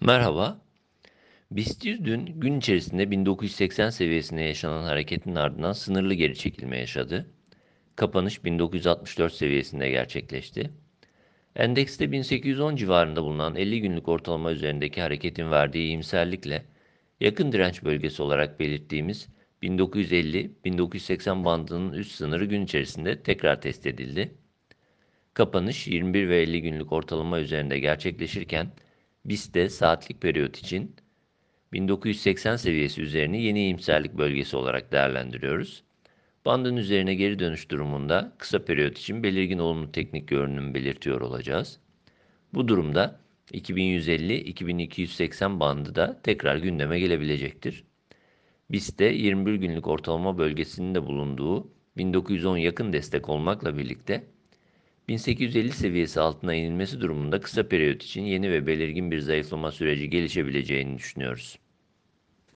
Merhaba. BIST 100 dün gün içerisinde 1980 seviyesinde yaşanan hareketin ardından sınırlı geri çekilme yaşadı. Kapanış 1964 seviyesinde gerçekleşti. Endekste 1810 civarında bulunan 50 günlük ortalama üzerindeki hareketin verdiği iyimserlikle yakın direnç bölgesi olarak belirttiğimiz 1950-1980 bandının üst sınırı gün içerisinde tekrar test edildi. Kapanış 21 ve 50 günlük ortalama üzerinde gerçekleşirken BIST'te saatlik periyot için 1980 seviyesi üzerini yeni iyimserlik bölgesi olarak değerlendiriyoruz. Bandın üzerine geri dönüş durumunda kısa periyot için belirgin olumlu teknik görünüm belirtiyor olacağız. Bu durumda 2150-2280 bandı da tekrar gündeme gelebilecektir. BIST'te 21 günlük ortalama bölgesinin de bulunduğu 1910 yakın destek olmakla birlikte 1850 seviyesi altına inilmesi durumunda kısa periyot için yeni ve belirgin bir zayıflama süreci gelişebileceğini düşünüyoruz.